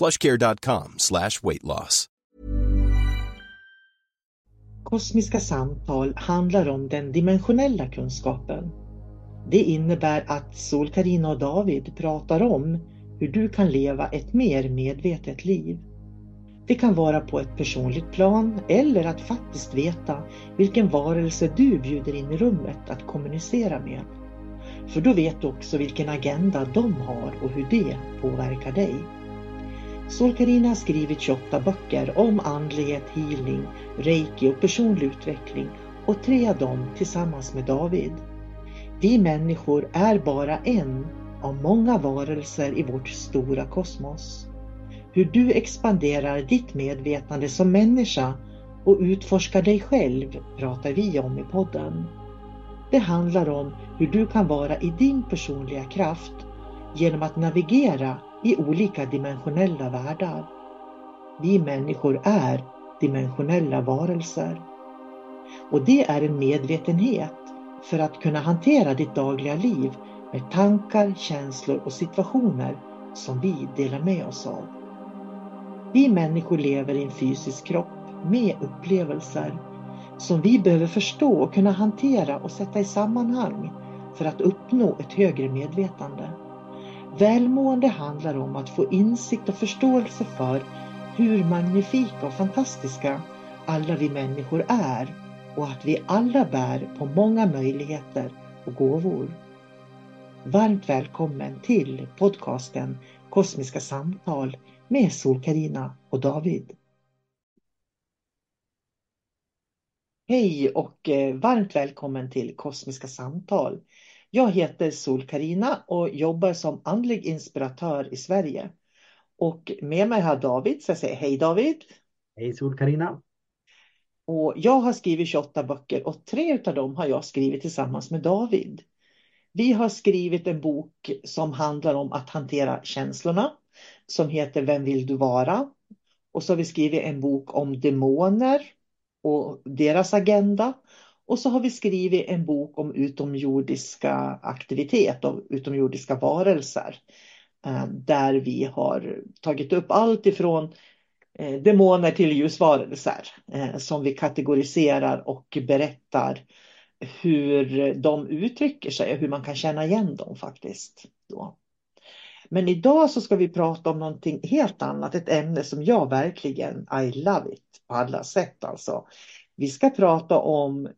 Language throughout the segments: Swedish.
plushcare.com slash weight loss. Kosmiska samtal handlar om den dimensionella kunskapen. Det innebär att Sol-Carina och David pratar om hur du kan leva ett mer medvetet liv. Det kan vara på ett personligt plan eller att faktiskt veta vilken varelse du bjuder in i rummet att kommunicera med. För då vet du också vilken agenda de har och hur det påverkar dig. Sol-Carina har skrivit 28 böcker om andlighet, healing, reiki och personlig utveckling och tre av dem tillsammans med David. Vi människor är bara en av många varelser i vårt stora kosmos. Hur du expanderar ditt medvetande som människa och utforskar dig själv pratar vi om i podden. Det handlar om hur du kan vara i din personliga kraft genom att navigera i olika dimensionella världar. Vi människor är dimensionella varelser. Och det är en medvetenhet för att kunna hantera ditt dagliga liv med tankar, känslor och situationer som vi delar med oss av. Vi människor lever i en fysisk kropp med upplevelser som vi behöver förstå och kunna hantera och sätta i sammanhang för att uppnå ett högre medvetande. Välmående handlar om att få insikt och förståelse för hur magnifika och fantastiska alla vi människor är och att vi alla bär på många möjligheter och gåvor. Varmt välkommen till podcasten Kosmiska samtal med Sol-Carina och David. Hej och eh, varmt välkommen till Kosmiska samtal. Jag heter Sol-Carina och jobbar som andlig inspiratör i Sverige. Och med mig har David, så jag säger hej David. Hej Sol-Carina. Och jag har skrivit 28 böcker och tre av dem har jag skrivit tillsammans med David. Vi har skrivit en bok som handlar om att hantera känslorna som heter Vem vill du vara? Och så har vi skrivit en bok om demoner och deras agenda. Och så har vi skrivit en bok om utomjordiska aktivitet och utomjordiska varelser. Eh, där vi har tagit upp allt ifrån eh, demoner till ljusvarelser eh, som vi kategoriserar och berättar hur de uttrycker sig och hur man kan känna igen dem faktiskt. Då. Men idag så ska vi prata om någonting helt annat, ett ämne som jag verkligen, I love it på alla sätt alltså. Vi ska prata om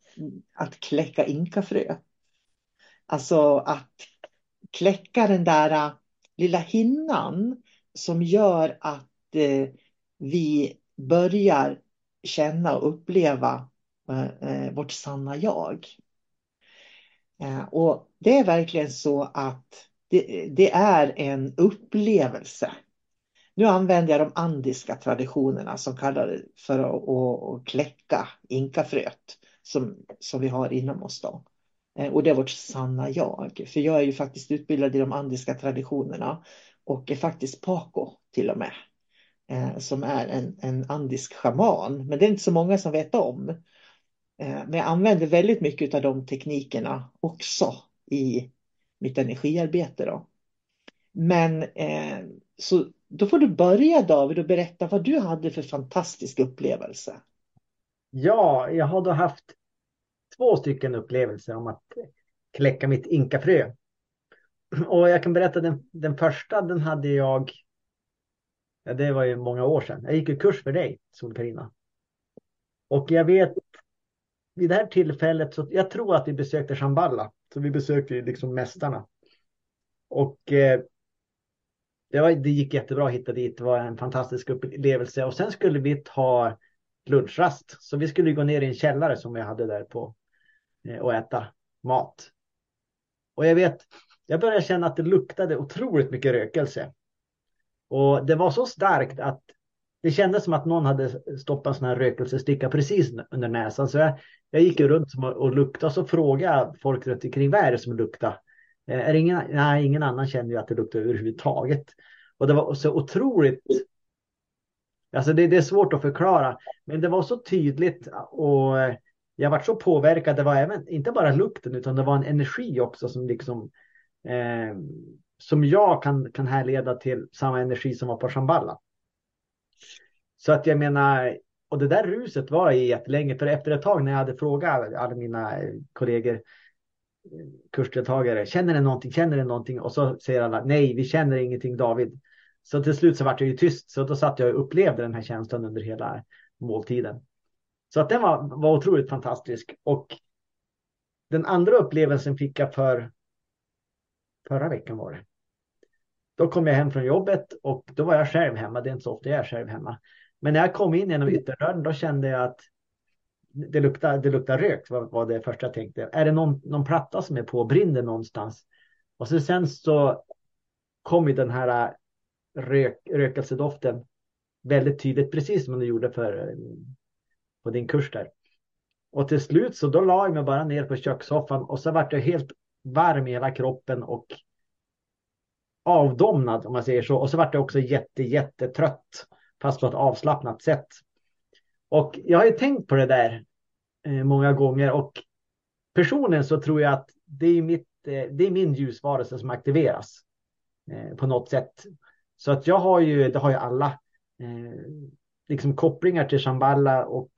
att kläcka inkafrö. Alltså att kläcka den där äh, lilla hinnan som gör att eh, vi börjar känna och uppleva eh, vårt sanna jag. och det är verkligen så att det, det är en upplevelse. Nu använder jag de andiska traditionerna som kallar det för att, att kläcka inkafröet som, som vi har inom oss. Då. Eh, och det är vårt sanna jag. För jag är ju faktiskt utbildad i de andiska traditionerna och är faktiskt Paco till och med. Eh, som är en, en andisk schaman. Men det är inte så många som vet om. Eh, men jag använder väldigt mycket av de teknikerna också i mitt energiarbete. Då. Men så då får du börja David och berätta vad du hade för fantastisk upplevelse. Ja, jag har då haft två stycken upplevelser om att kläcka mitt inkafrö. Och jag kan berätta den, den första, den hade jag Ja, det var ju många år sedan. Jag gick ju kurs för dig, Sol-Carina. Och jag vet vid det här tillfället, så jag tror att vi besökte Shamballa. Så vi besökte ju liksom mästarna. Och eh, det, var, det gick jättebra att hitta dit. Det var en fantastisk upplevelse. Och sen skulle vi ta lunchrast. Så vi skulle gå ner i en källare som vi hade där på eh, och äta mat. Och jag vet, jag började känna att det luktade otroligt mycket rökelse. Och det var så starkt att det kändes som att någon hade stoppat en sån här rökelsesticka precis under näsan. Så jag, jag gick runt och luktade och så frågade folk runt omkring vad är det som luktar? Eh, är ingen, nej, ingen annan känner ju att det luktar överhuvudtaget. Och det var så otroligt. Alltså det, det är svårt att förklara, men det var så tydligt och eh, jag var så påverkad. Det var även inte bara lukten utan det var en energi också som liksom eh, som jag kan, kan härleda till samma energi som var på Shamballa. Så att jag menar, och det där ruset var i jättelänge, för efter ett tag när jag hade frågat alla mina kollegor, kursdeltagare, känner ni någonting, känner ni någonting? Och så säger alla, nej, vi känner ingenting David. Så till slut så vart jag ju tyst, så då satt jag och upplevde den här känslan under hela måltiden. Så att den var, var otroligt fantastisk. Och den andra upplevelsen fick jag för förra veckan var det. Då kom jag hem från jobbet och då var jag själv hemma. Det är inte så ofta jag är själv hemma. Men när jag kom in genom ytterdörren då kände jag att det luktar, det luktar rök var, var det första jag tänkte. Är det någon, någon platta som är på, och brinner någonstans? Och så sen så kom ju den här äh, rök, rökelsedoften väldigt tydligt, precis som du gjorde för, äh, på din kurs där. Och till slut så då la jag mig bara ner på kökssoffan och så vart jag helt varm i hela kroppen och avdomnad om man säger så. Och så vart jag också jätte, jättetrött fast på ett avslappnat sätt. Och jag har ju tänkt på det där eh, många gånger och personligen så tror jag att det är, mitt, eh, det är min ljusvarelse som aktiveras eh, på något sätt. Så att jag har ju, det har ju alla, liksom kopplingar till Shamballa och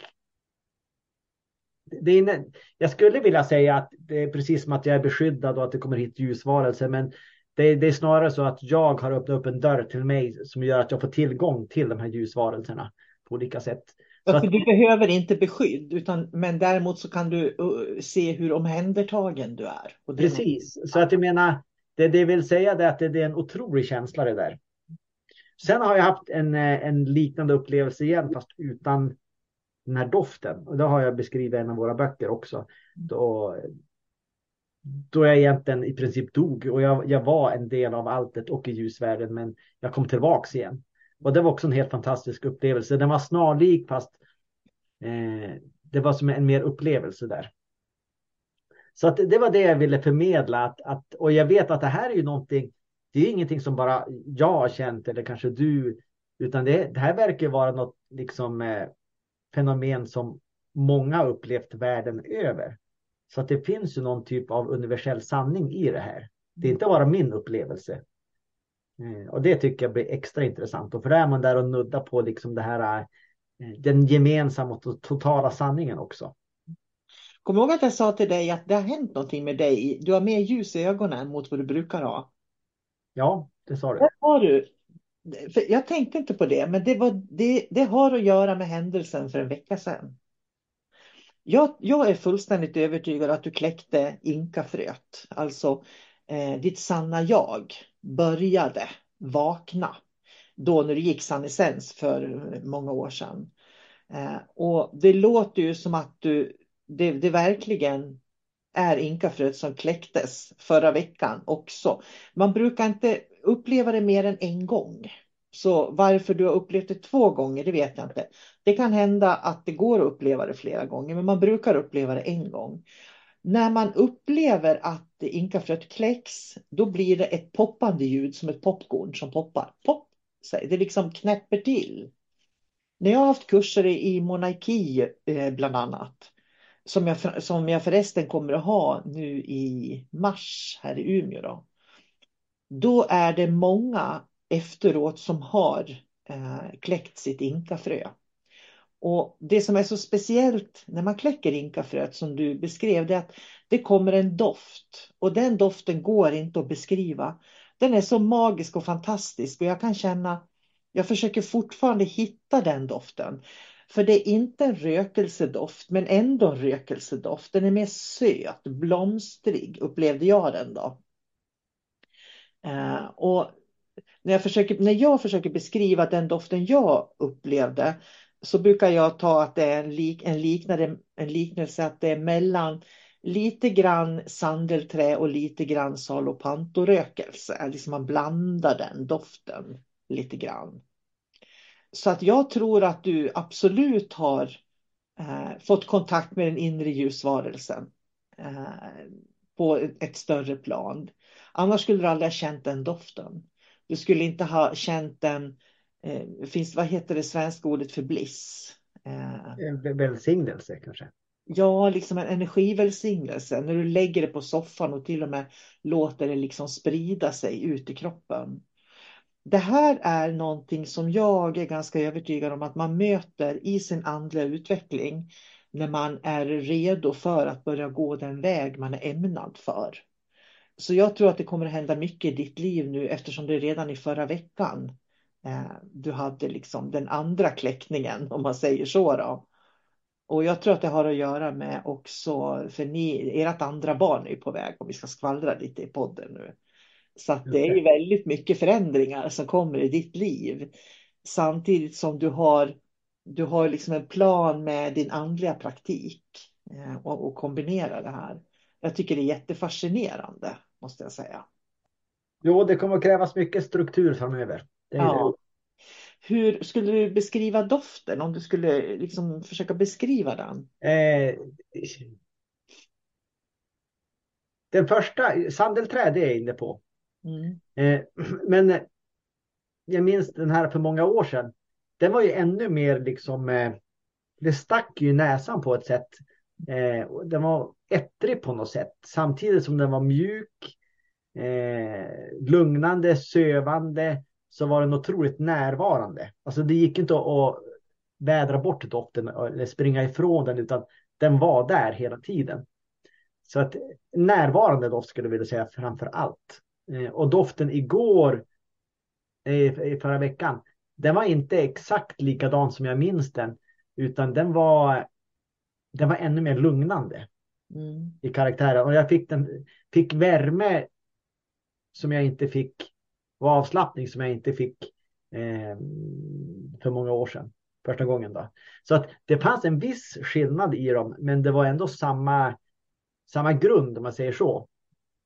det är, jag skulle vilja säga att det är precis som att jag är beskyddad och att det kommer hit ljusvarelser, men det, det, är snarare så att jag har öppnat upp en dörr till mig som gör att jag får tillgång till de här ljusvarelserna på olika sätt. För du behöver inte beskydd, utan, men däremot så kan du uh, se hur omhändertagen du är. Precis, så att jag menar, det, det vill säga det att det, det, är en otrolig känsla det där. Sen har jag haft en, eh, en liknande upplevelse igen, fast utan den här doften. Och det har jag beskrivit i en av våra böcker också. Då, då jag egentligen i princip dog och jag, jag var en del av alltet och i ljusvärlden, men jag kom tillbaks igen. Och det var också en helt fantastisk upplevelse. Den var snarlik fast eh, det var som en mer upplevelse där. Så att det var det jag ville förmedla. Att, att, och jag vet att det här är ju någonting, det är ingenting som bara jag har känt eller kanske du, utan det, det här verkar vara något liksom eh, fenomen som många upplevt världen över. Så att det finns ju någon typ av universell sanning i det här. Det är inte bara min upplevelse. Eh, och det tycker jag blir extra intressant. Och för det är man där och nuddar på liksom det här, eh, den gemensamma och totala sanningen också. Kom ihåg att jag sa till dig att det har hänt någonting med dig. Du har mer ljus i ögonen mot vad du brukar ha. Ja, det sa du. Det har du. För jag tänkte inte på det, men det, var, det, det har att göra med händelsen för en vecka sedan. Jag, jag är fullständigt övertygad att du kläckte inkafröet, alltså eh, ditt sanna jag började vakna då när du gick sannesens för många år sedan. Eh, och det låter ju som att du, det, det verkligen är inkafröet som kläcktes förra veckan också. Man brukar inte uppleva det mer än en gång. Så varför du har upplevt det två gånger, det vet jag inte. Det kan hända att det går att uppleva det flera gånger, men man brukar uppleva det en gång. När man upplever att inkafröet kläcks, då blir det ett poppande ljud som ett popcorn som poppar. Pop, det liksom knäpper till. När jag har haft kurser i monarki eh, bland annat, som jag, som jag förresten kommer att ha nu i mars här i Umeå. Då, då är det många efteråt som har eh, kläckt sitt inkafrö. Och det som är så speciellt när man kläcker inkafröet som du beskrev, det är att det kommer en doft. Och den doften går inte att beskriva. Den är så magisk och fantastisk och jag kan känna Jag försöker fortfarande hitta den doften. För det är inte en rökelsedoft, men ändå en rökelsedoft. Den är mer söt, blomstrig, upplevde jag den då. Eh, och när jag, försöker, när jag försöker beskriva den doften jag upplevde så brukar jag ta att det är en, lik, en, liknande, en liknelse att det är mellan lite grann sandelträ och lite grann salopantorökelse. Liksom man blandar den doften lite grann. Så att jag tror att du absolut har eh, fått kontakt med den inre ljusvarelsen eh, på ett större plan. Annars skulle du aldrig ha känt den doften. Du skulle inte ha känt den, eh, finns, vad heter det svenska ordet för bliss? Eh, välsignelse kanske? Ja, liksom en energivälsignelse. När du lägger det på soffan och till och med låter det liksom sprida sig ut i kroppen. Det här är någonting som jag är ganska övertygad om att man möter i sin andliga utveckling när man är redo för att börja gå den väg man är ämnad för. Så jag tror att det kommer att hända mycket i ditt liv nu eftersom det redan i förra veckan eh, du hade liksom den andra kläckningen om man säger så då. Och jag tror att det har att göra med också, för ni, ert andra barn är på väg om vi ska skvallra lite i podden nu. Så att det är ju väldigt mycket förändringar som kommer i ditt liv. Samtidigt som du har, du har liksom en plan med din andliga praktik eh, och, och kombinera det här. Jag tycker det är jättefascinerande, måste jag säga. Jo, det kommer att krävas mycket struktur framöver. Ja. Hur skulle du beskriva doften om du skulle liksom försöka beskriva den? Eh, den första, sandelträd, det är jag inne på. Mm. Eh, men jag minns den här för många år sedan. Den var ju ännu mer liksom, eh, det stack ju näsan på ett sätt. Eh, den var ettrig på något sätt samtidigt som den var mjuk, eh, lugnande, sövande så var den otroligt närvarande. Alltså det gick inte att vädra bort doften eller springa ifrån den utan den var där hela tiden. Så att närvarande doft skulle jag vilja säga framför allt. Eh, och doften igår, i förra veckan, den var inte exakt likadan som jag minns den, utan den var, den var ännu mer lugnande mm. i karaktären. Och jag fick, den, fick värme som jag inte fick, och avslappning som jag inte fick eh, för många år sedan. Första gången då. Så att det fanns en viss skillnad i dem, men det var ändå samma, samma grund om man säger så.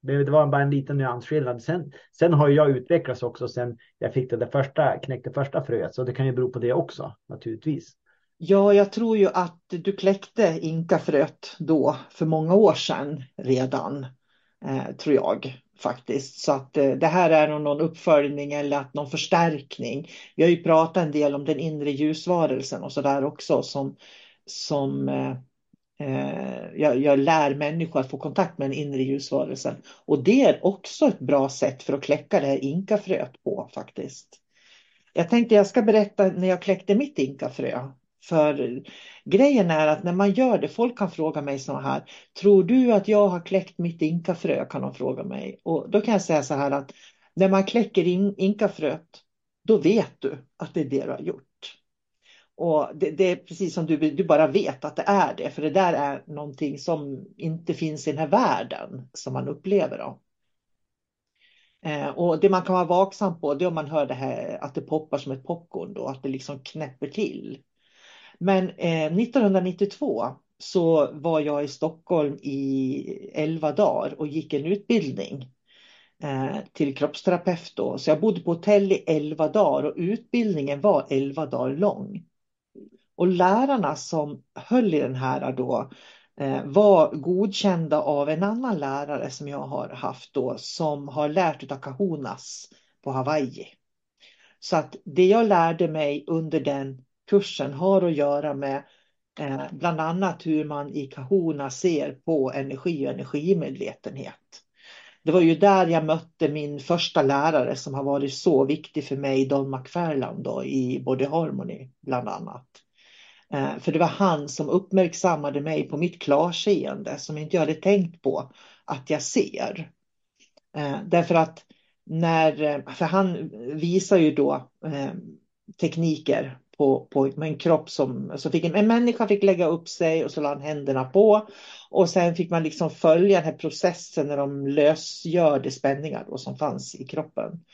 Det var bara en liten nyansskillnad. Sen, sen har jag utvecklats också sen jag fick det, där första, knäckte första fröet. Så det kan ju bero på det också naturligtvis. Ja, jag tror ju att du kläckte inkafröet då för många år sedan redan, eh, tror jag faktiskt. Så att eh, det här är nog någon uppföljning eller att någon förstärkning. Vi har ju pratat en del om den inre ljusvarelsen och så där också som, som eh, eh, jag, jag, lär människor att få kontakt med den inre ljusvarelsen. Och det är också ett bra sätt för att kläcka det här inkafröet på faktiskt. Jag tänkte jag ska berätta när jag kläckte mitt inkafrö. För grejen är att när man gör det, folk kan fråga mig så här, tror du att jag har kläckt mitt inkafrö? Kan de fråga mig. Och då kan jag säga så här att när man kläcker in, inkafröet, då vet du att det är det du har gjort. Och det, det, är precis som du, du bara vet att det är det, för det där är någonting som inte finns i den här världen som man upplever. Då. Eh, och det man kan vara vaksam på det är om man hör det här att det poppar som ett popcorn då, att det liksom knäpper till. Men eh, 1992 så var jag i Stockholm i 11 dagar och gick en utbildning eh, till kroppsterapeut då. Så jag bodde på hotell i 11 dagar och utbildningen var 11 dagar lång. Och lärarna som höll i den här då eh, var godkända av en annan lärare som jag har haft då som har lärt av kahunas på Hawaii. Så att det jag lärde mig under den kursen har att göra med eh, bland annat hur man i kahuna ser på energi och energimedvetenhet. Det var ju där jag mötte min första lärare som har varit så viktig för mig, Don McFarland då, i Body Harmony bland annat. Eh, för det var han som uppmärksammade mig på mitt klarseende som inte jag hade tänkt på att jag ser. Eh, därför att när, eh, för han visar ju då eh, tekniker på, på med en kropp som, så fick en, en människa fick lägga upp sig och så la han händerna på och sen fick man liksom följa den här processen när de lösgörde spänningar då som fanns i kroppen.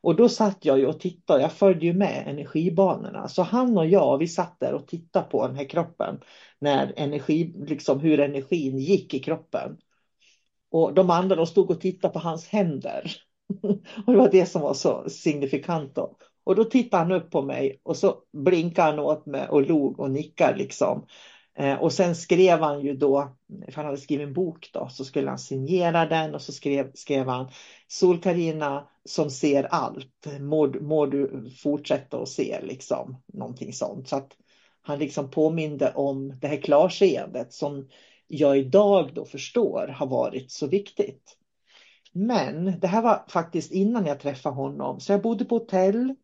Och då satt jag ju och tittade, jag följde ju med energibanorna. Så han och jag, vi satt där och tittade på den här kroppen. När energi, liksom hur energin gick i kroppen. Och de andra de stod och tittade på hans händer. och det var det som var så signifikant då. Och då tittade han upp på mig och så blinkade han åt mig och log och nickade liksom. Eh, och sen skrev han ju då, för han hade skrivit en bok då, så skulle han signera den och så skrev, skrev han Sol-Karina som ser allt, må, må du fortsätta att se liksom någonting sånt. Så att han liksom påminde om det här klarseendet som jag idag då förstår har varit så viktigt. Men det här var faktiskt innan jag träffade honom, så jag bodde på hotell.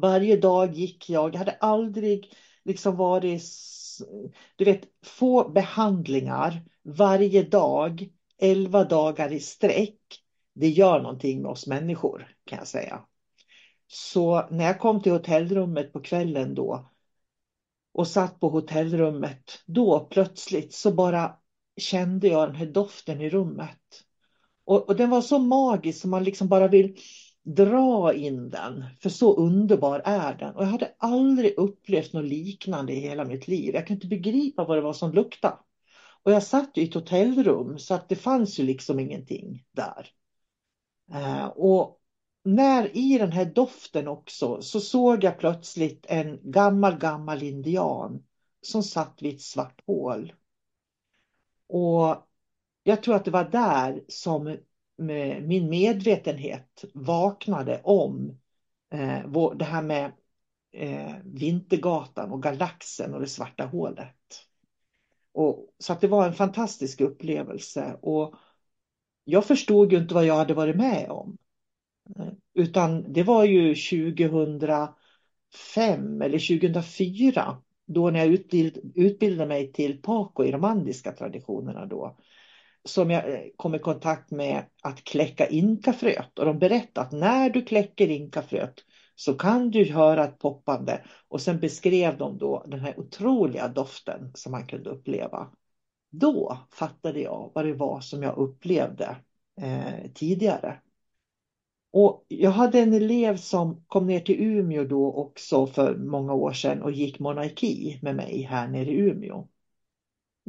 Varje dag gick jag, jag hade aldrig liksom varit du vet, få behandlingar varje dag, elva dagar i sträck, det gör någonting med oss människor kan jag säga. Så när jag kom till hotellrummet på kvällen då och satt på hotellrummet, då plötsligt så bara kände jag den här doften i rummet. Och, och den var så magisk som man liksom bara vill dra in den, för så underbar är den. Och jag hade aldrig upplevt något liknande i hela mitt liv. Jag kunde inte begripa vad det var som luktade. Och jag satt i ett hotellrum så att det fanns ju liksom ingenting där. Eh, och när i den här doften också så såg jag plötsligt en gammal, gammal indian som satt vid ett svart hål. Och jag tror att det var där som min medvetenhet vaknade om eh, det här med eh, Vintergatan och galaxen och det svarta hålet. Och, så att det var en fantastisk upplevelse och jag förstod ju inte vad jag hade varit med om. Eh, utan det var ju 2005 eller 2004 då när jag utbild, utbildade mig till Paco i de andiska traditionerna då som jag eh, kom i kontakt med att kläcka inkafröet. Och de berättade att när du kläcker inkafröet så kan du höra ett poppande. Och sen beskrev de då den här otroliga doften som man kunde uppleva. Då fattade jag vad det var som jag upplevde eh, tidigare. Och jag hade en elev som kom ner till Umeå då också för många år sedan och gick monarki med mig här nere i Umeå.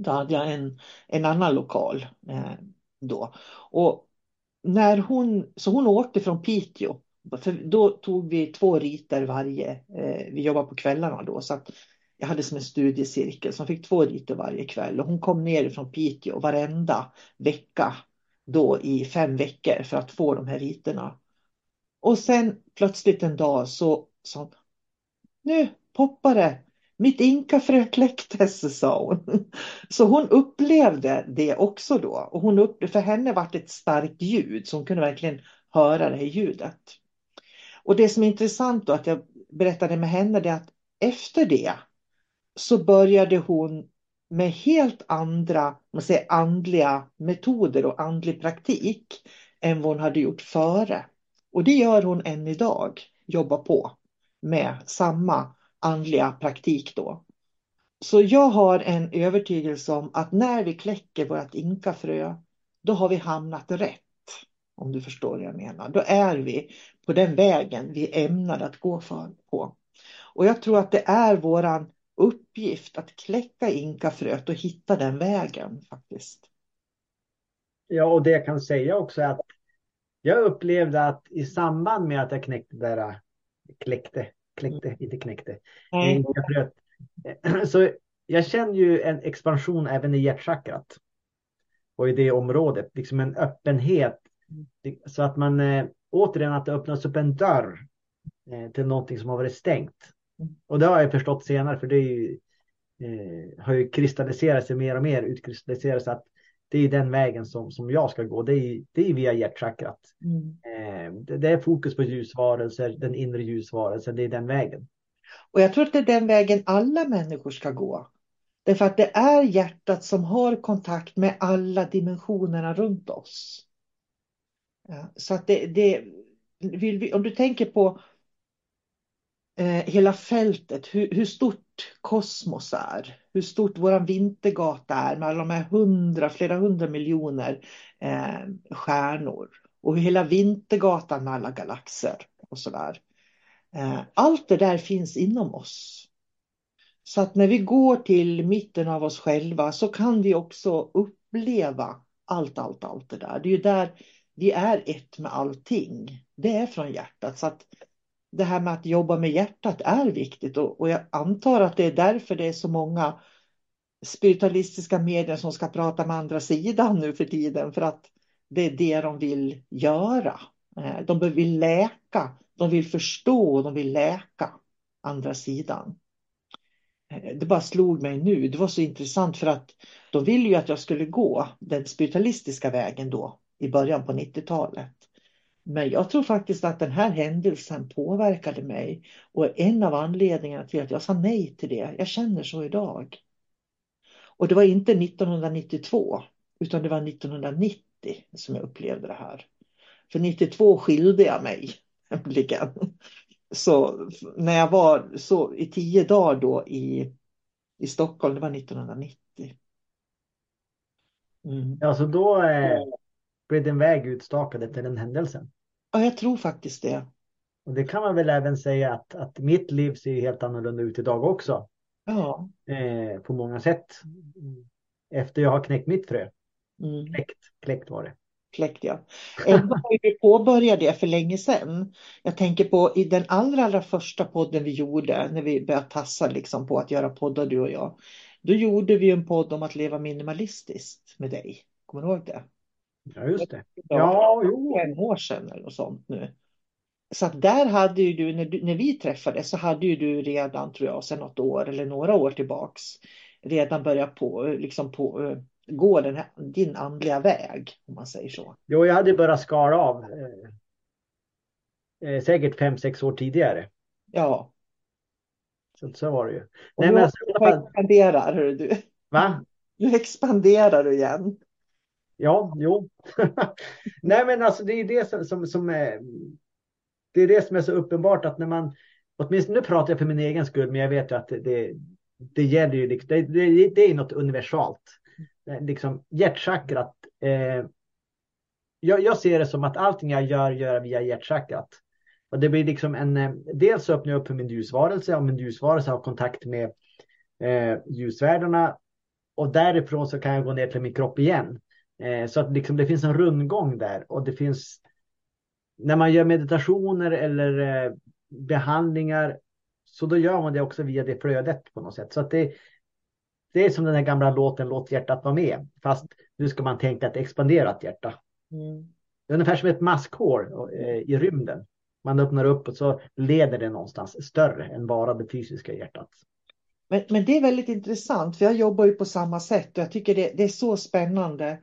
Då hade jag en, en annan lokal eh, då. Och när hon, så hon åkte från Piteå. För då tog vi två riter varje. Eh, vi jobbade på kvällarna då. Så att jag hade som en studiecirkel som fick två riter varje kväll. Och hon kom ner från Piteå varenda vecka. Då i fem veckor för att få de här riterna. Och sen plötsligt en dag så sa nu poppar det mitt inkafrö kläcktes, sa hon. Så hon upplevde det också då. Och hon upp, för henne var det ett starkt ljud, så hon kunde verkligen höra det här ljudet. Och det som är intressant då, att jag berättade med henne, det är att efter det så började hon med helt andra man säger, andliga metoder och andlig praktik än vad hon hade gjort före. Och det gör hon än idag, jobbar på med samma andliga praktik då. Så jag har en övertygelse om att när vi kläcker vårt inkafrö, då har vi hamnat rätt. Om du förstår vad jag menar. Då är vi på den vägen vi ämnar att gå för, på. Och jag tror att det är våran uppgift att kläcka inkafröet och hitta den vägen faktiskt. Ja, och det jag kan säga också är att jag upplevde att i samband med att jag knäckte där, kläckte, kläckte, inte knäckte. Mm. Så jag känner ju en expansion även i hjärtchakrat. Och i det området, liksom en öppenhet. Så att man eh, återigen att det öppnas upp en dörr till någonting som har varit stängt. Och det har jag förstått senare, för det ju, eh, har ju kristalliserat sig mer och mer, utkristalliserat sig att det är den vägen som, som jag ska gå. Det är, det är via hjärtchakrat. Mm. Eh, det, det, är fokus på ljusvarelser, den inre ljusvarelsen, det är den vägen. Och jag tror att det är den vägen alla människor ska gå. Därför att det är hjärtat som har kontakt med alla dimensionerna runt oss. Ja, så att det, det vi, om du tänker på eh, hela fältet, hur, hur, stort kosmos är, hur stort våran vintergata är med alla de här hundra, flera hundra miljoner eh, stjärnor och hur hela vintergatan med alla galaxer och sådär. Eh, allt det där finns inom oss. Så att när vi går till mitten av oss själva så kan vi också uppleva allt, allt, allt det där. Det är ju där vi är ett med allting. Det är från hjärtat. Så att det här med att jobba med hjärtat är viktigt och, och jag antar att det är därför det är så många spiritualistiska medier som ska prata med andra sidan nu för tiden för att det är det de vill göra. Eh, de vill läka, de vill förstå, de vill läka andra sidan. Eh, det bara slog mig nu, det var så intressant för att de ville ju att jag skulle gå den spiritualistiska vägen då i början på 90-talet. Men jag tror faktiskt att den här händelsen påverkade mig och är en av anledningarna till att jag sa nej till det, jag känner så idag. Och det var inte 1992 utan det var 1990 som jag upplevde det här. För 92 skilde jag mig nämligen. Så när jag var så i tio dagar då i, i Stockholm, det var 1990. Mm. Alltså då eh, blev din väg utstakad efter den händelsen? Ja, jag tror faktiskt det. Och det kan man väl även säga att, att mitt liv ser helt annorlunda ut idag också. Ja. Eh, på många sätt. Efter jag har knäckt mitt frö. Mm. Kläckt, kläckt var det. Kläckt ja. Ändå har vi påbörjat det för länge sedan. Jag tänker på i den allra, allra första podden vi gjorde när vi började tassa liksom på att göra poddar du och jag. Då gjorde vi en podd om att leva minimalistiskt med dig. Kommer du ihåg det? Ja, just det. Ja, jo. Fem år sedan eller något sånt nu. Så att där hade ju du när, du, när vi träffades så hade ju du redan, tror jag, sedan något år eller några år tillbaks redan börjat på, liksom på, uh, gå den här, din andliga väg, om man säger så. Jo, jag hade börjat skala av. Eh, eh, säkert fem, sex år tidigare. Ja. Så, så var det ju. Och Nej, men, du expanderar, hör du. Va? Nu expanderar du igen. Ja, jo. Nej, men alltså det är det som, som, som, är. Det är det som är så uppenbart att när man, åtminstone nu pratar jag för min egen skull, men jag vet ju att det, det, gäller ju, liksom, det, det, det är något universalt. Eh, liksom hjärtchakrat. Eh, jag, jag ser det som att allting jag gör, gör jag via hjärtchakrat. Och det blir liksom en, eh, dels öppnar jag upp för min ljusvarelse och min ljusvarelse har kontakt med eh, ljusvärldarna. Och därifrån så kan jag gå ner till min kropp igen. Eh, så att liksom det finns en rundgång där och det finns när man gör meditationer eller eh, behandlingar så då gör man det också via det flödet på något sätt. Så att det, det är som den här gamla låten Låt hjärtat vara med. Fast nu ska man tänka ett expanderat hjärta. Mm. Ungefär som ett maskhår eh, i rymden. Man öppnar upp och så leder det någonstans större än bara det fysiska hjärtat. Men, men det är väldigt intressant, för jag jobbar ju på samma sätt och jag tycker det, det är så spännande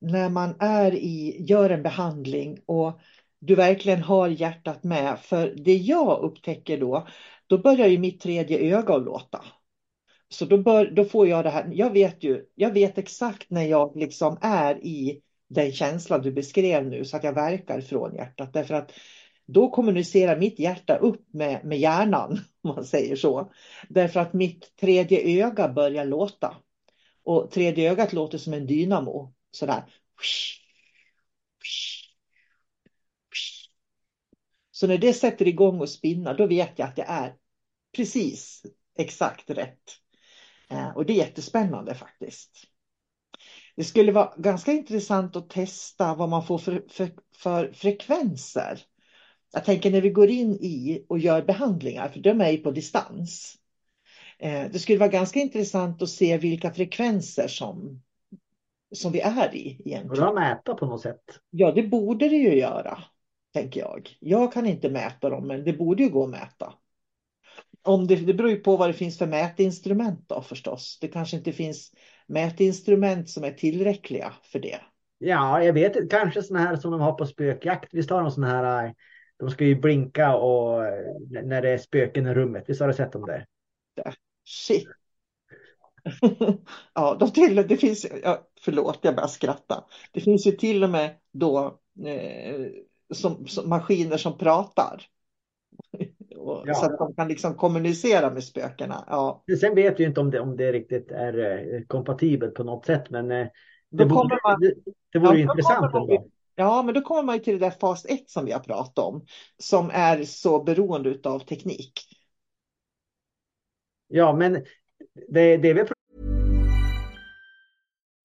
när man är i, gör en behandling och du verkligen har hjärtat med. För det jag upptäcker då, då börjar ju mitt tredje öga att låta. Så då, bör, då får jag det här, jag vet ju, jag vet exakt när jag liksom är i den känslan du beskrev nu så att jag verkar från hjärtat. Därför att då kommunicerar mitt hjärta upp med, med hjärnan, om man säger så. Därför att mitt tredje öga börjar låta. Och tredje ögat låter som en dynamo sådär. Så när det sätter igång och spinna, då vet jag att det är precis exakt rätt. Eh, och det är jättespännande faktiskt. Det skulle vara ganska intressant att testa vad man får för, för, för frekvenser. Jag tänker när vi går in i och gör behandlingar, för de är ju på distans. Eh, det skulle vara ganska intressant att se vilka frekvenser som som vi är i. Egentligen. Det att mäta på något sätt? Ja, det borde det ju göra, tänker jag. Jag kan inte mäta dem, men det borde ju gå att mäta. Om det, det beror ju på vad det finns för mätinstrument då förstås. Det kanske inte finns mätinstrument som är tillräckliga för det. Ja, jag vet kanske sådana här som de har på spökjakt. Visst har de sådana här, de ska ju blinka och när det är spöken i rummet. Visst har du sett dem där? Shit, ja, de till, det finns, ja, förlåt jag bara skratta. Det finns ju till och med då eh, som, som, maskiner som pratar. och, Ja. så att de kan liksom kommunicera med spökena. Ja. Sen vet vi inte om det, om det riktigt är eh, kompatibelt på något sätt, men eh, det vore, man- det, det vore Ja, intressant man ändå. Ja, men då kommer man ju till det där fas 1 som vi har pratat om, som är så beroende av teknik. Ja, men det, det vi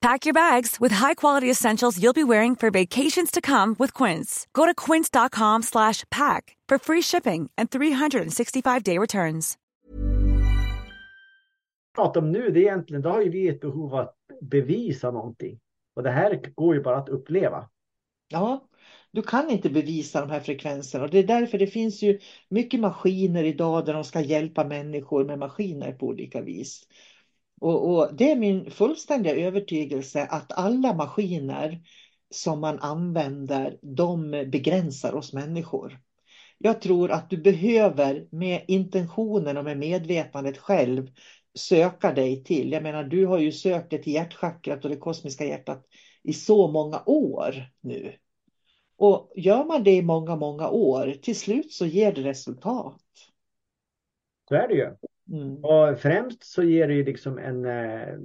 Pack your bags with high-quality essentials you'll be wearing for vacations to come with Quince. Go to quince.com slash pack for free shipping and 365-day returns. pratar om nu, det är egentligen, då har ju vi ett behov av att bevisa någonting. Och det här går ju bara att uppleva. Ja, du kan inte bevisa de här frekvenserna och det är därför det finns ju mycket maskiner idag där de ska hjälpa människor med maskiner på olika vis. Och, och det är min fullständiga övertygelse att alla maskiner som man använder, de begränsar oss människor. Jag tror att du behöver med intentionen och med medvetandet själv söka dig till. Jag menar, du har ju sökt dig till hjärtchakrat och det kosmiska hjärtat i så många år nu. Och gör man det i många, många år, till slut så ger det resultat. Så är det ju. Mm. Och främst så ger det ju liksom en... eh,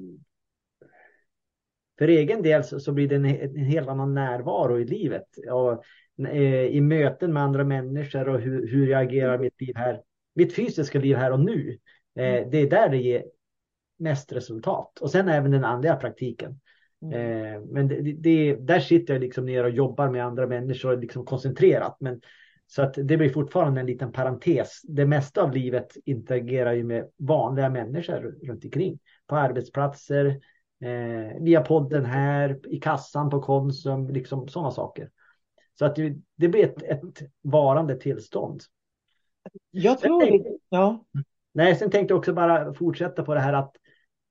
För egen del så, blir det en, en helt annan närvaro i livet. Och, eh, I möten med andra människor och hur, hur jag agerar mitt liv här. Mitt fysiska liv här och nu. Eh, det är där det ger mest resultat. Och sen även den andliga praktiken. Mm. Men det- det, där sitter jag liksom ner och jobbar med andra människor liksom koncentrerat. Men, så att det blir fortfarande en liten parentes. Det mesta av livet interagerar ju med vanliga människor runt omkring. På arbetsplatser, eh, via podden här, i kassan på Konsum, liksom sådana saker. Så att det, det blir ett, ett varande tillstånd. Jag tror det. Ja. Nej, sen tänkte jag också bara fortsätta på det här att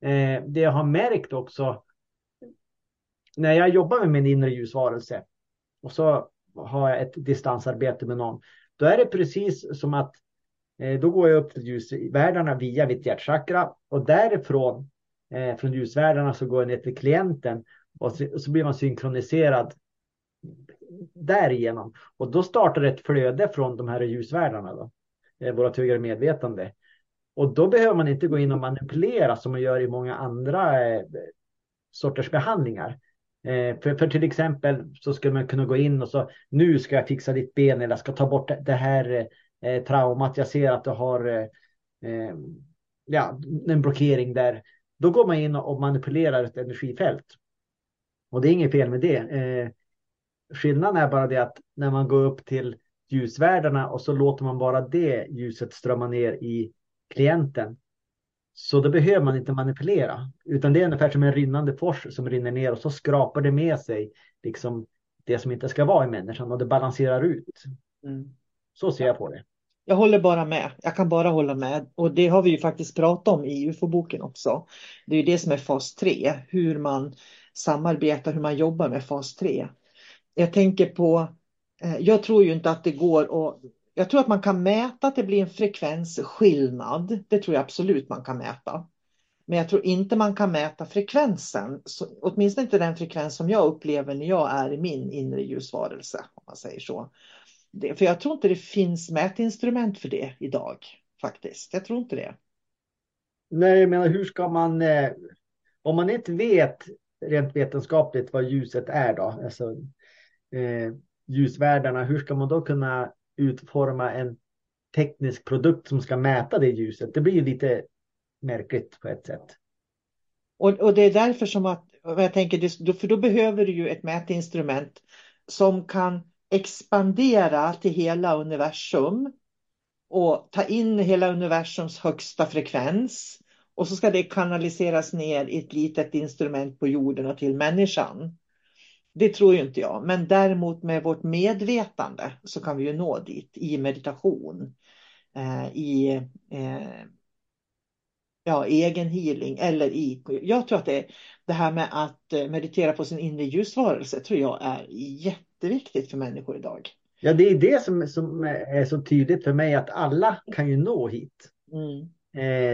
eh, det jag har märkt också när jag jobbar med min inre ljusvarelse och så har jag ett distansarbete med någon. Då är det precis som att eh, då går jag upp till ljusvärdarna via mitt hjärtchakra och därifrån eh, från ljusvärdarna så går jag ner till klienten och så, blir man synkroniserad därigenom. Och då startar ett flöde från de här ljusvärdarna då, eh, vårt högre medvetande. Och då behöver man inte gå in och manipulera som man gör i många andra eh, sorters behandlingar. Eh, för, för till exempel så skulle man kunna gå in och så nu ska jag fixa ditt ben eller jag ska ta bort det här eh, traumat. Jag ser att du har eh, eh, ja, en blockering där. Då går man in och manipulerar ett energifält. Och det är inget fel med det. Eh, skillnaden är bara det att när man går upp till ljusvärdena och så låter man bara det ljuset strömma ner i klienten. Så då behöver man inte manipulera, utan det är ungefär som en rinnande fors som rinner ner och så skrapar det med sig liksom det som inte ska vara i människan och det balanserar ut. Mm. Så ser jag på det. Jag håller bara med. Jag kan bara hålla med. Och det har vi ju faktiskt pratat om i UFO-boken också. Det är ju det som är fas 3, hur man samarbetar, hur man jobbar med fas 3. Jag tänker på, eh, jag tror ju inte att det går att jag tror att man kan mäta att det blir en frekvensskillnad. Det tror jag absolut man kan mäta. Men jag tror inte man kan mäta frekvensen, så, åtminstone inte den frekvens som jag upplever när jag är i min inre ljusvarelse. Om man säger så. Det, för jag tror inte det finns mätinstrument för det idag faktiskt. Jag tror inte det. Nej, jag menar hur ska man, eh, om man inte vet rent vetenskapligt vad ljuset är då, alltså eh, ljusvärdarna, hur ska man då kunna utforma en teknisk produkt som ska mäta det ljuset. Det blir ju lite märkligt på ett sätt. Och, och det är därför som att, jag tänker, för då behöver du ju ett mätinstrument som kan expandera till hela universum och ta in hela universums högsta frekvens. Och så ska det kanaliseras ner i ett litet instrument på jorden och till människan. Det tror ju inte jag, men däremot med vårt medvetande så kan vi ju nå dit i meditation, eh, i eh, ja, egen healing eller i, jag tror att det, det här med att eh, meditera på sin inre ljusvarelse tror jag är jätteviktigt för människor idag. Ja, det är det som, som är så tydligt för mig att alla kan ju nå hit. Mm.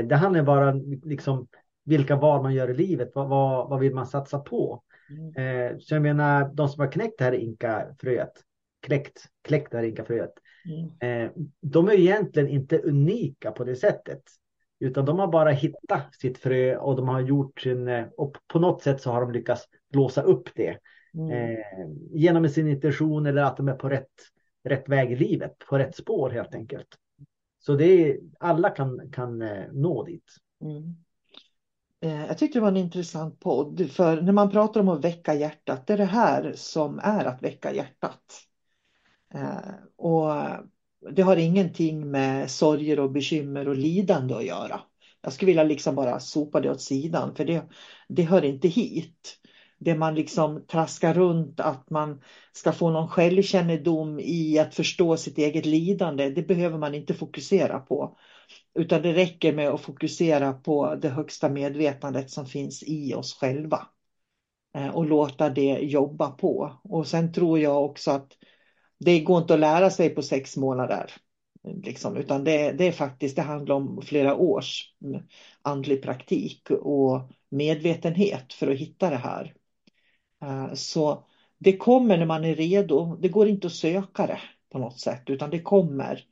Det handlar bara om liksom, vilka val man gör i livet. Vad, vad, vad vill man satsa på? Mm. Eh, så jag menar, de som har knäckt det här inkafröet, kläckt, kläckt det här inkafröet, mm. eh, de är egentligen inte unika på det sättet. Utan de har bara hittat sitt frö och de har gjort sin, eh, och på något sätt så har de lyckats blåsa upp det. Mm. Genom sin intention eller att de är på rätt, rätt väg i livet, på rätt spår helt enkelt. Så det är, alla kan, kan nå dit. Mm. Eh, jag tyckte det var en intressant podd, för när man pratar om att väcka hjärtat, det är det här som är att väcka hjärtat. Eh, och det har ingenting med sorger och bekymmer och lidande att göra. Jag skulle vilja liksom bara sopa det åt sidan, för det, det hör inte hit. Det man liksom traskar runt, att man ska få någon självkännedom i att förstå sitt eget lidande, det behöver man inte fokusera på. Utan det räcker med att fokusera på det högsta medvetandet som finns i oss själva. Eh, och låta det jobba på. Och sen tror jag också att det går inte att lära sig på sex månader. Liksom, utan det, det är faktiskt, det handlar om flera års mm, andlig praktik och medvetenhet för att hitta det här. Eh, så det kommer när man är redo. Det går inte att söka det på något sätt, utan det kommer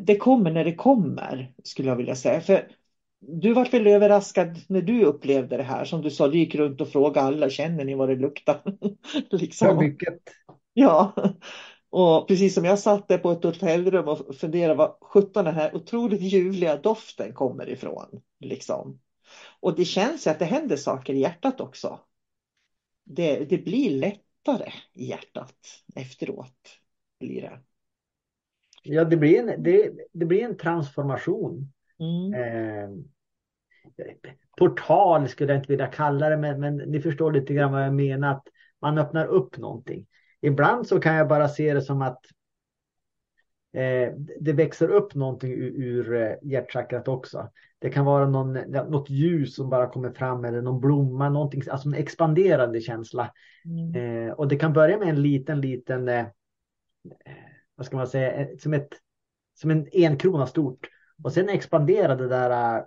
det kommer när det kommer, skulle jag vilja säga. För du var väl överraskad när du upplevde det här, som du sa, du gick runt och frågade alla, känner ni vad det luktar? liksom. Ja, mycket. Ja, och precis som jag satt där på ett hotellrum och funderade vad sjutton den här otroligt ljuvliga doften kommer ifrån. Liksom. Och det känns ju att det händer saker i hjärtat också. Det, det blir lättare i hjärtat efteråt. Blir det. Ja, det blir en, det, det blir en transformation. Mm. Eh, portal skulle jag inte vilja kalla det, men, men ni förstår lite grann vad jag menar. Att man öppnar upp någonting. Ibland så kan jag bara se det som att eh, det växer upp någonting ur, ur eh, hjärtchakrat också. Det kan vara någon, något ljus som bara kommer fram eller någon blomma, någonting, alltså en expanderande känsla. Mm. Eh, och det kan börja med en liten, liten eh, vad ska man säga, som, ett, som en enkrona stort. Och sen expanderar det där äh,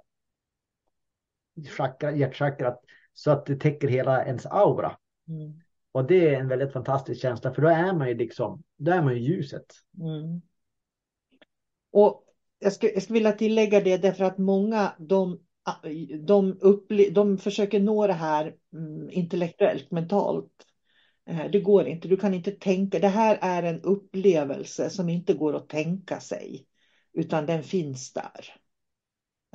chakra, hjärtchakrat så att det täcker hela ens aura. Mm. Och det är en väldigt fantastisk känsla för då är man ju liksom, då är man ju ljuset. Mm. Och jag skulle, jag skulle vilja tillägga det därför att många de, de, upple, de försöker nå det här mm, intellektuellt, mentalt. Eh, det går inte, du kan inte tänka. Det här är en upplevelse som inte går att tänka sig, utan den finns där.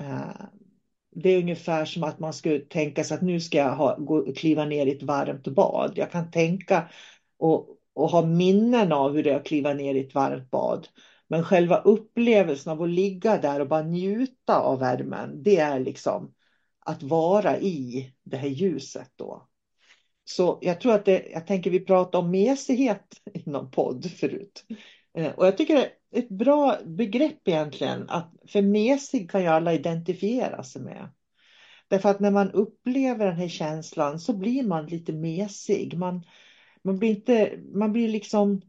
Eh, det är ungefär som att man skulle tänka sig att nu ska jag ha, gå, kliva ner i ett varmt bad. Jag kan tänka och, och ha minnen av hur det är att kliva ner i ett varmt bad. Men själva upplevelsen av att ligga där och bara njuta av värmen, det är liksom att vara i det här ljuset då. Så jag tror att det, jag tänker vi pratar om mesighet inom podd förut. Eh, och jag tycker det är ett bra begrepp egentligen, att för mesig kan ju alla identifiera sig med. Därför att när man upplever den här känslan så blir man lite mesig. Man, man blir inte, man blir liksom,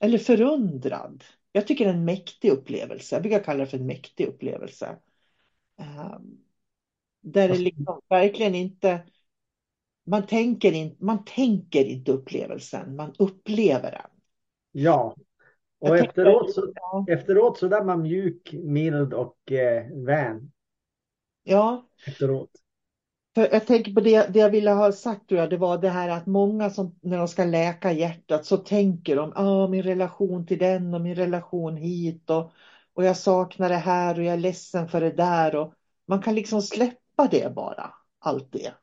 eller förundrad. Jag tycker det är en mäktig upplevelse. Jag brukar kalla det för en mäktig upplevelse. Um, där det liksom verkligen inte, man tänker, in, man tänker inte upplevelsen, man upplever den. Ja, och jag efteråt, så, ja. efteråt så där man mjuk, mild och eh, vän. Ja. Efteråt. För jag tänker på det, det jag ville ha sagt, tror jag, det var det här att många som när de ska läka hjärtat så tänker de, ah, min relation till den och min relation hit och, och jag saknar det här och jag är ledsen för det där. Och man kan liksom släppa det bara, allt det.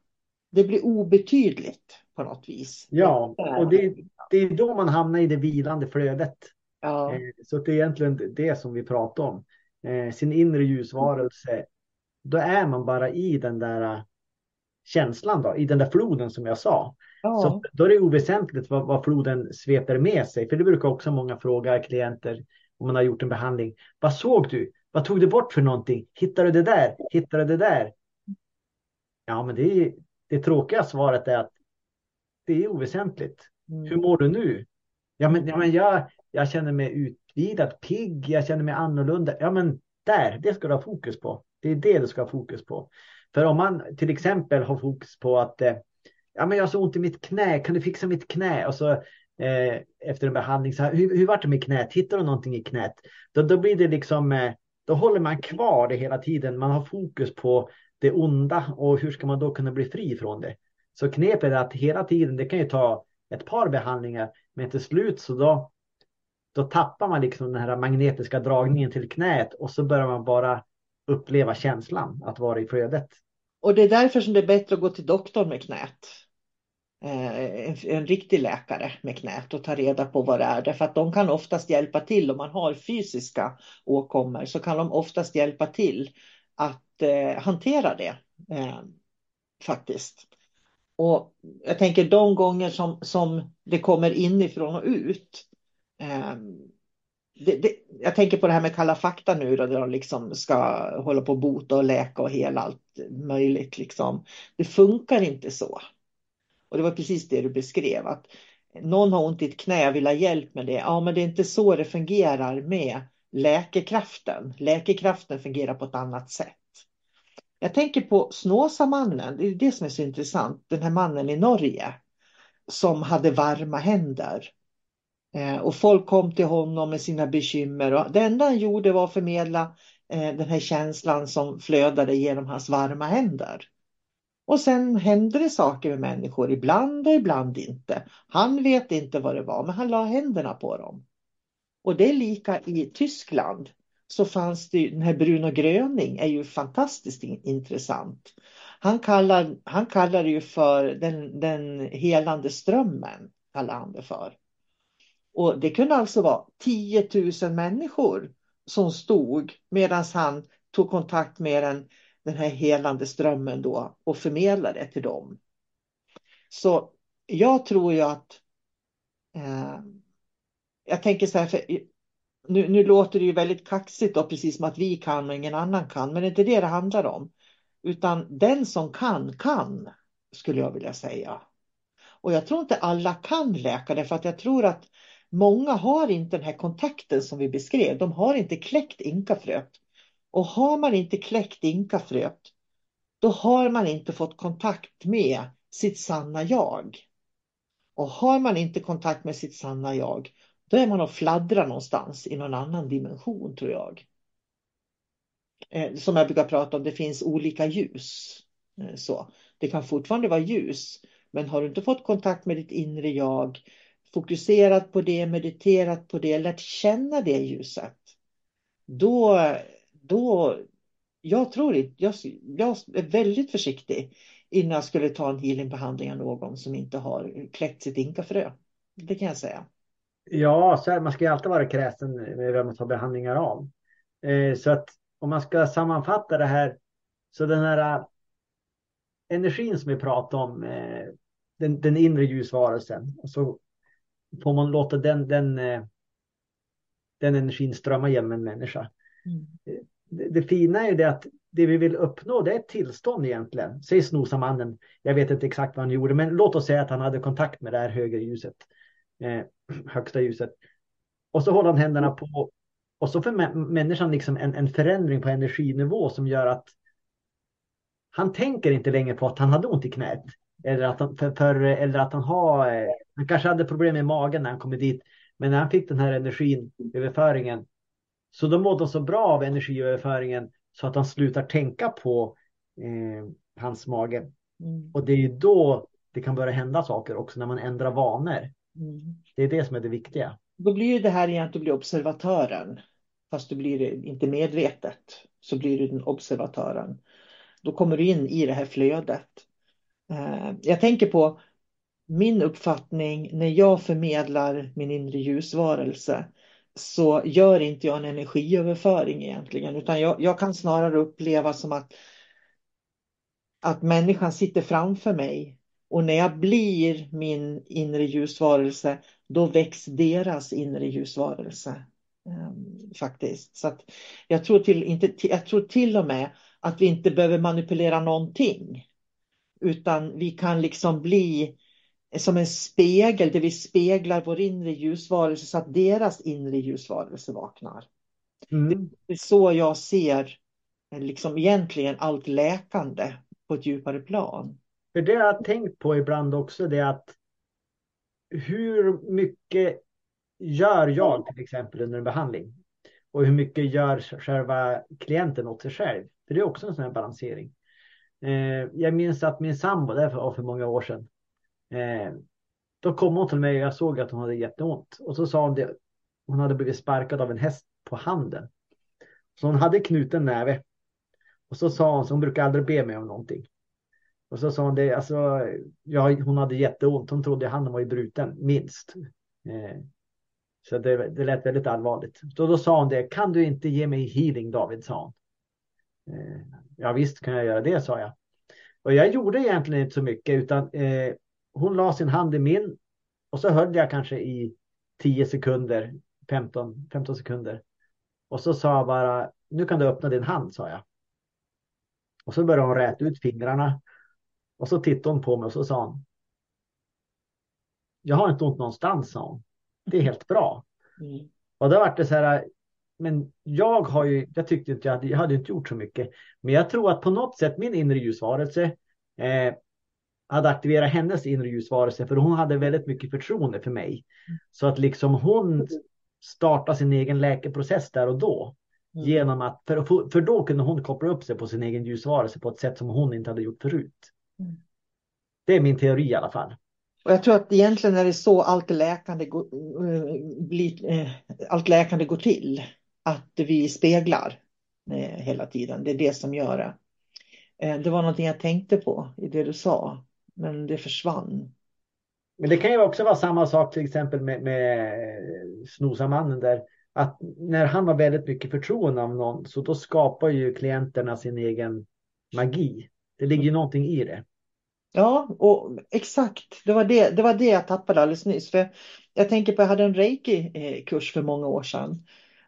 Det blir obetydligt på något vis. Ja, och det, det är då man hamnar i det vilande flödet. Ja. Eh, så det är egentligen det som vi pratar om. Eh, sin inre ljusvarelse. Då är man bara i den där känslan då, i den där floden som jag sa. Ja. Så då är det oväsentligt vad, vad, floden sveper med sig. För det brukar också många fråga klienter om man har gjort en behandling. Vad såg du? Vad tog du bort för någonting? Hittade du det där? Hittade du det där? Ja, men det, är, det tråkiga svaret är att det är oväsentligt. Mm. Hur mår du nu? Ja, men, ja, men jag, jag känner mig utvidad, pigg, jag känner mig annorlunda. Ja, men där, det ska du ha fokus på. Det är det du ska ha fokus på. För om man till exempel har fokus på att eh, ja, men jag har så ont i mitt knä, kan du fixa mitt knä? Och så eh, efter en behandling, så här, hur, hur vart det med knät? Hittar du någonting i knät? Då, då blir det liksom, eh, då håller man kvar det hela tiden. Man har fokus på det onda och hur ska man då kunna bli fri från det? Så knepet är att hela tiden, det kan ju ta ett par behandlingar, men till slut så då, då tappar man liksom den här magnetiska dragningen till knät och så börjar man bara uppleva känslan att vara i flödet. Och det är därför som det är bättre att gå till doktorn med knät. Eh, en, en, riktig läkare med knät och ta reda på vad det är. Därför att de kan oftast hjälpa till om man har fysiska åkommor så kan de oftast hjälpa till att eh, hantera det. Eh, faktiskt. Och jag tänker de gånger som, som det kommer inifrån och ut. Eh, det, det, jag tänker på det här med Kalla fakta nu då, där de liksom ska hålla på att bota och läka och hela allt möjligt. Liksom. Det funkar inte så. Och det var precis det du beskrev. att Någon har ont i ett knä och vill ha hjälp med det. Ja, men det är inte så det fungerar med läkekraften. Läkekraften fungerar på ett annat sätt. Jag tänker på Snåsamannen, det är det som är så intressant. Den här mannen i Norge som hade varma händer. Eh, och folk kom till honom med sina bekymmer och det enda han gjorde var att förmedla eh, den här känslan som flödade genom hans varma händer. Och sen hände det saker med människor, ibland och ibland inte. Han vet inte vad det var, men han la händerna på dem. Och det är lika i Tyskland. Så fanns det den här Bruno Gröning är ju fantastiskt intressant. Han kallar, han kallar det ju för den, den helande strömmen, kallar han det för. Och det kunde alltså vara 10 000 människor som stod medan han tog kontakt med den, den här helande strömmen då och förmedlade till dem. Så jag tror ju att eh, jag tänker så här, för nu, nu låter det ju väldigt kaxigt och precis som att vi kan och ingen annan kan, men det är inte det det handlar om. Utan den som kan, kan, skulle jag vilja säga. Och jag tror inte alla kan läka därför för att jag tror att Många har inte den här kontakten som vi beskrev. De har inte kläckt inkafröet. Och har man inte kläckt inkafröet, då har man inte fått kontakt med sitt sanna jag. Och har man inte kontakt med sitt sanna jag, då är man och fladdrar någonstans i någon annan dimension tror jag. Eh, som jag brukar prata om, det finns olika ljus. Eh, så. Det kan fortfarande vara ljus, Men har du inte fått kontakt med ditt inre jag, fokuserat på det, mediterat på det, lärt känna det ljuset. Då, då jag tror inte, jag, jag är väldigt försiktig innan jag skulle ta en healingbehandling av någon som inte har kläckt sitt inkafrö. Det kan jag säga. Ja, så här, man ska ju alltid vara kräsen med vem man tar behandlingar av. Eh, så att om man ska sammanfatta det här, så den här äh, energin som vi pratade om, eh, den, den inre ljusvarelsen, och så får man låta den, den, eh, den energin strömma genom en människa. Mm. Det, det, fina är ju det att det vi vill uppnå det är ett tillstånd egentligen. Säg snosamannen, jag vet inte exakt vad han gjorde, men låt oss säga att han hade kontakt med det här högre ljuset, eh, högsta ljuset. Och så håller han händerna på och så får människan liksom en, en förändring på energinivå som gör att han tänker inte längre på att han hade ont i knät. Eller att han, för, för, eller att han har, eh, han kanske hade problem med magen när han kom dit. Men när han fick den här energin, överföringen, så då mådde han så bra av energiöverföringen så att han slutar tänka på eh, hans mage. Mm. Och det är ju då det kan börja hända saker också när man ändrar vanor. Mm. Det är det som är det viktiga. Då blir det här igen att du blir observatören. Fast du blir det inte medvetet. Så blir du den observatören. Då kommer du in i det här flödet. Eh, jag tänker på min uppfattning när jag förmedlar min inre ljusvarelse så gör inte jag en energiöverföring egentligen utan jag, jag kan snarare uppleva som att att människan sitter framför mig och när jag blir min inre ljusvarelse då väcks deras inre ljusvarelse. Um, faktiskt. Så jag, tror till, inte, jag tror till och med att vi inte behöver manipulera någonting. Utan vi kan liksom bli som en spegel där vi speglar vår inre ljusvarelse så att deras inre ljusvarelse vaknar. Mm. Det är så jag ser liksom egentligen allt läkande på ett djupare plan. För det jag har tänkt på ibland också det är att hur mycket gör jag till exempel under en behandling? Och hur mycket gör själva klienten åt sig själv? För det är också en sån här balansering. Eh, jag minns att min sambo, det var för många år sedan, eh, då kom hon till mig och jag såg att hon hade jätteont. Och så sa hon det, hon hade blivit sparkad av en häst på handen. Så hon hade knuten näve. Och så sa hon, så hon brukar aldrig be mig om någonting. Och så sa hon det, alltså, ja, hon hade jätteont. Hon trodde handen var ju bruten, minst. Eh, så det, det lät väldigt allvarligt. Så då sa hon det, kan du inte ge mig healing David, sa hon. Eh, ja visst kan jag göra det, sa jag. Och jag gjorde egentligen inte så mycket utan eh, hon la sin hand i min och så höll jag kanske i 10 sekunder, 15, 15 sekunder. Och så sa jag bara, nu kan du öppna din hand, sa jag. Och så började hon räta ut fingrarna. Och så tittade hon på mig och så sa hon. Jag har inte ont någonstans, sa hon. Det är helt bra. Mm. Och då var det så här, men jag har ju, jag tyckte inte jag hade, jag hade inte gjort så mycket. Men jag tror att på något sätt min inre ljusvarelse eh, hade aktiverat hennes inre ljusvarelse för hon hade väldigt mycket förtroende för mig. Så att liksom hon startade sin egen läkeprocess där och då. Mm. Genom att, för, för då kunde hon koppla upp sig på sin egen ljusvarelse på ett sätt som hon inte hade gjort förut. Det är min teori i alla fall. Och jag tror att egentligen är det så allt läkande, går, äh, allt läkande går till att vi speglar eh, hela tiden. Det är det som gör det. Eh, det var någonting jag tänkte på i det du sa, men det försvann. Men det kan ju också vara samma sak till exempel med, med Snosamannen där. Att när han har väldigt mycket förtroende av någon så då skapar ju klienterna sin egen magi. Det ligger ju någonting i det. Ja, och exakt. Det var det, det var det jag tappade alldeles nyss. För jag tänker på, jag hade en reiki-kurs eh, för många år sedan.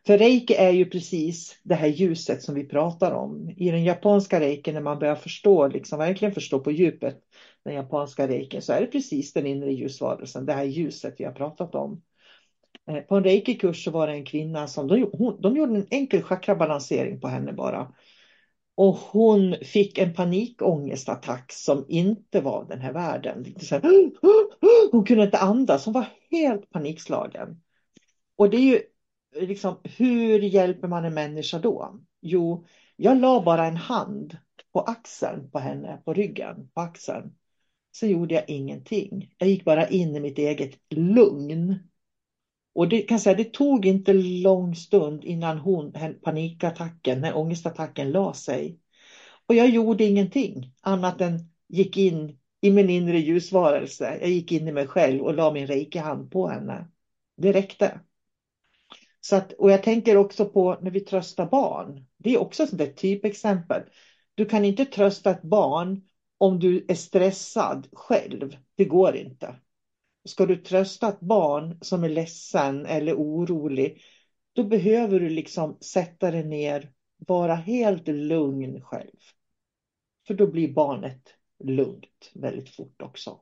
För reiki är ju precis det här ljuset som vi pratar om. I den japanska reiki när man börjar förstå, liksom verkligen förstå på djupet den japanska reiki så är det precis den inre ljusvarelsen, det här ljuset vi har pratat om. Eh, på en reiki-kurs så var det en kvinna som, de, hon, de gjorde en enkel chakrabalansering på henne bara. Och hon fick en panikångestattack som inte var den här världen. Hon kunde inte andas, hon var helt panikslagen. Och det är ju liksom, hur hjälper man en människa då? Jo, jag la bara en hand på axeln på henne, på ryggen, på axeln. så gjorde jag ingenting. Jag gick bara in i mitt eget lugn. Och det kan säga, det tog inte lång stund innan hon, panikattacken, när ångestattacken la sig. Och jag gjorde ingenting annat än gick in i min inre ljusvarelse. Jag gick in i mig själv och la min reiki-hand på henne. Det räckte. Så att, och jag tänker också på när vi tröstar barn. Det är också ett typexempel. Du kan inte trösta ett barn om du är stressad själv. Det går inte. Ska du trösta ett barn som är ledsen eller orolig, då behöver du liksom sätta dig ner, vara helt lugn själv. För då blir barnet lugnt väldigt fort också.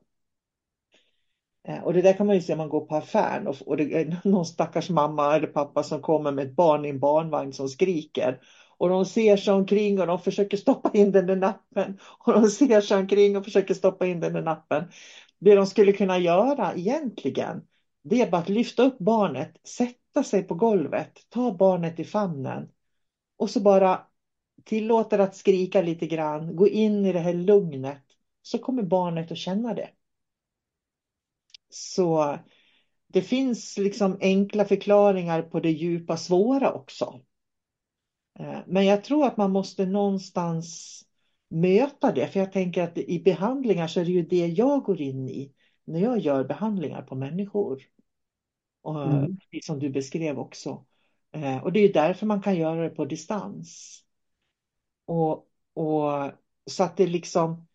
Eh, och det där kan man ju se om man går på affären och, och det är någon stackars mamma eller pappa som kommer med ett barn i en barnvagn som skriker. Och de ser sig omkring och de försöker stoppa in den i nappen. Och de ser sig omkring och försöker stoppa in den i nappen. Det de skulle kunna göra egentligen, det är bara att lyfta upp barnet, sätta sig på golvet, ta barnet i famnen och så bara tillåta det att skrika lite grann, gå in i det här lugnet, så kommer barnet att känna det. Så det finns liksom enkla förklaringar på det djupa svåra också. Eh, men jag tror att man måste någonstans möta det, för jag tänker att i behandlingar så är det ju det jag går in i när jag gör behandlingar på människor. Och mm. Som du beskrev också. Eh, och det är därför man kan göra det på distans. Och, och så att det liksom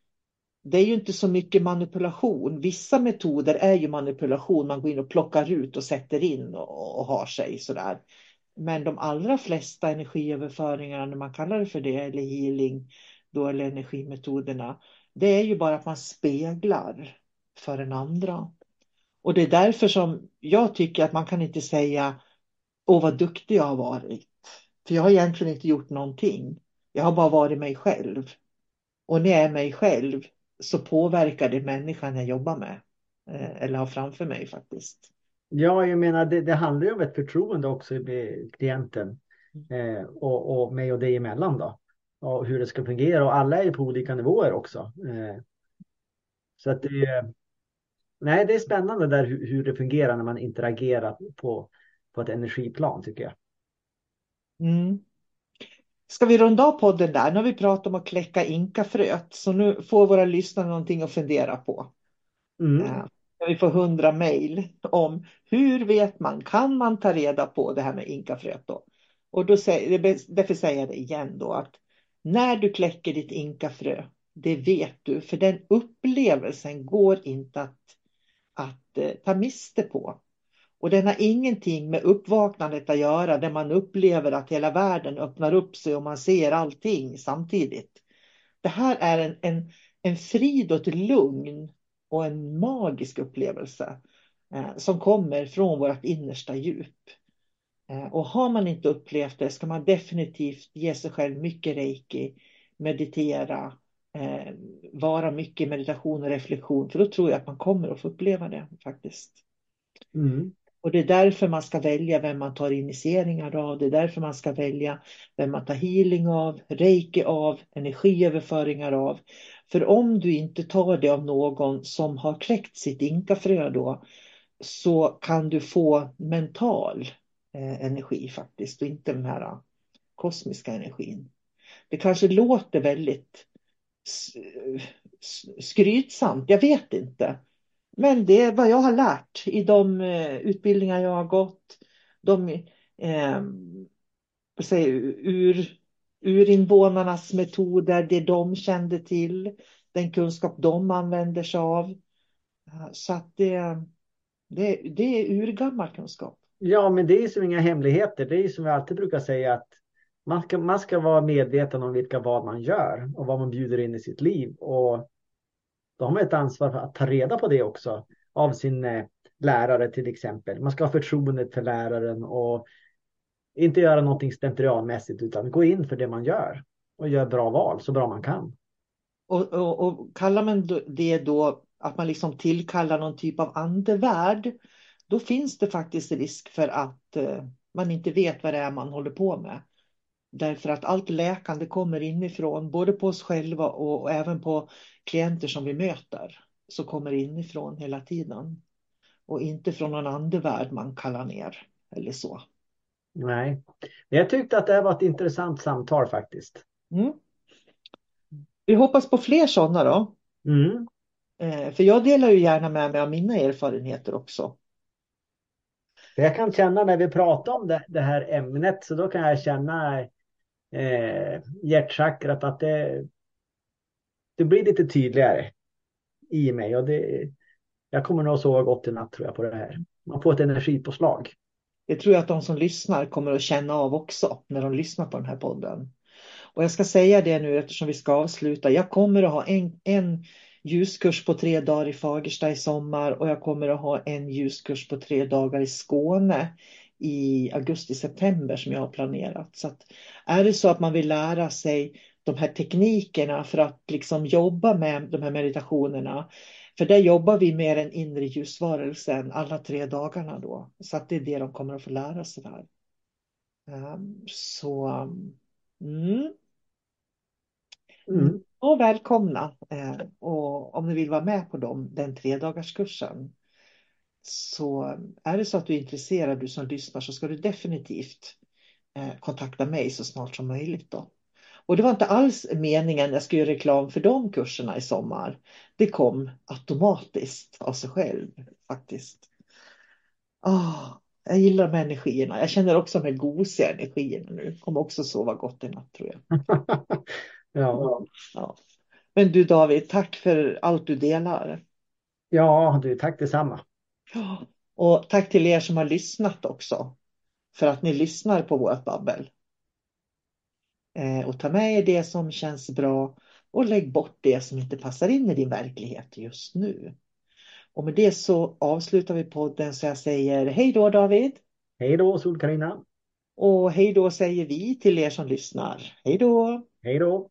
det är ju inte så mycket manipulation. Vissa metoder är ju manipulation. Man går in och plockar ut och sätter in och, och har sig sådär. Men de allra flesta energiöverföringarna, när man kallar det för det, eller healing, då, eller energimetoderna, det är ju bara att man speglar för den andra. Och det är därför som jag tycker att man kan inte säga åh vad duktig jag har varit. För jag har egentligen inte gjort någonting. Jag har bara varit mig själv. Och när jag är mig själv så påverkar det människan jag jobbar med. Eh, eller har framför mig faktiskt. Ja, jag menar det, det handlar ju om ett förtroende också med klienten. Eh, och, och mig och dig emellan då. Och hur det ska fungera. Och alla är ju på olika nivåer också. Eh, så att det, nej, det är spännande där hur, det fungerar när man interagerar på, på ett energiplan tycker jag. Mm. Ska vi runda av podden där? Nu har vi pratat om att kläcka inkafröet, så nu får våra lyssnare någonting att fundera på. Mm. Ja, vi får hundra mejl om hur vet man, kan man ta reda på det här med inkafröet då? Och då säger, därför säger jag det igen då att när du kläcker ditt inkafrö, det vet du, för den upplevelsen går inte att, att eh, ta miste på. Och den har ingenting med uppvaknandet att göra där man upplever att hela världen öppnar upp sig och man ser allting samtidigt. Det här är en, en, en frid och ett lugn och en magisk upplevelse eh, som kommer från vårt innersta djup. Eh, och har man inte upplevt det ska man definitivt ge sig själv mycket reiki, meditera, eh, vara mycket meditation och reflektion, för då tror jag att man kommer att få uppleva det faktiskt. Mm. Och det är därför man ska välja vem man tar initieringar av. Det är därför man ska välja vem man tar healing av, reiki av, energiöverföringar av. För om du inte tar det av någon som har kläckt sitt inkafrö då, så kan du få mental Eh, energi faktiskt och inte den här eh, kosmiska energin. Det kanske låter väldigt eh, skrytsamt, jag vet inte. Men det är vad jag har lärt i de utbildningar jag har gått. De, eh, säger, ur, urinvånarnas metoder, det de kände till, den kunskap de använder sig av. Så att det, det, det är urgammal kunskap. Ja, men det är som inga hemligheter. Det är som vi alltid brukar säga att man ska, man ska vara medveten om vilka val man gör och vad man bjuder in i sitt liv. Och då har man ett ansvar för att ta reda på det också av sin eh, lärare till exempel. Man ska ha förtroende för läraren och inte göra någonting slentrianmässigt utan gå in för det man gör och göra bra val så bra man kan. Och, och, och kallar man det då att man liksom tillkallar någon typ av andevärld, då finns det faktiskt risk för att eh, man inte vet vad det är man håller på med. Därför att allt läkande kommer inifrån, både på oss själva och, även på klienter som vi möter. som kommer inifrån hela tiden. Och inte från någon andevärld man kallar ner eller så. Nej, jag tyckte att det var ett intressant samtal faktiskt. Mm. Vi hoppas på fler sådana då. Mm. Eh, för jag delar ju gärna med mig av mina erfarenheter också. Jag kan känna när vi pratar om det, det här ämnet så då kan jag känna eh, hjärtchakrat att det, det blir lite tydligare i mig och det, jag kommer nog att sova gott i natt tror jag på det här. Man får ett energipåslag. Det tror jag att de som lyssnar kommer att känna av också när de lyssnar på den här podden. Och jag ska säga det nu eftersom vi ska avsluta. Jag kommer att ha en, en ljuskurs på tre dagar i Fagersta i sommar och jag kommer att ha en ljuskurs på tre dagar i Skåne i augusti-september som jag har planerat. Så att, är det så att man vill lära sig de här teknikerna för att liksom jobba med de här meditationerna. För där jobbar vi med den inre ljusvarelsen alla tre dagarna då. Så att det är det de kommer att få lära sig där. Um, så mm. Mm. Och välkomna. Eh, och om ni vill vara med på dem, den tre dagars kursen. Så är det så att du är intresserad, du som lyssnar, så ska du definitivt eh, kontakta mig så snart som möjligt. Då. Och det var inte alls meningen jag skulle göra reklam för de kurserna i sommar. Det kom automatiskt av sig själv faktiskt. Oh, jag gillar de här energierna. Jag känner också de här gosiga energierna nu. Kommer också sova gott i natt tror jag. ja. ja. Men du David, tack för allt du delar. Ja, du, tack detsamma. Och tack till er som har lyssnat också. För att ni lyssnar på vårt babbel. Eh, och ta med er det som känns bra och lägg bort det som inte passar in i din verklighet just nu. Och med det så avslutar vi podden så jag säger hej då David. Hej då Sol-Carina. Och hej då säger vi till er som lyssnar. Hej då. Hej då.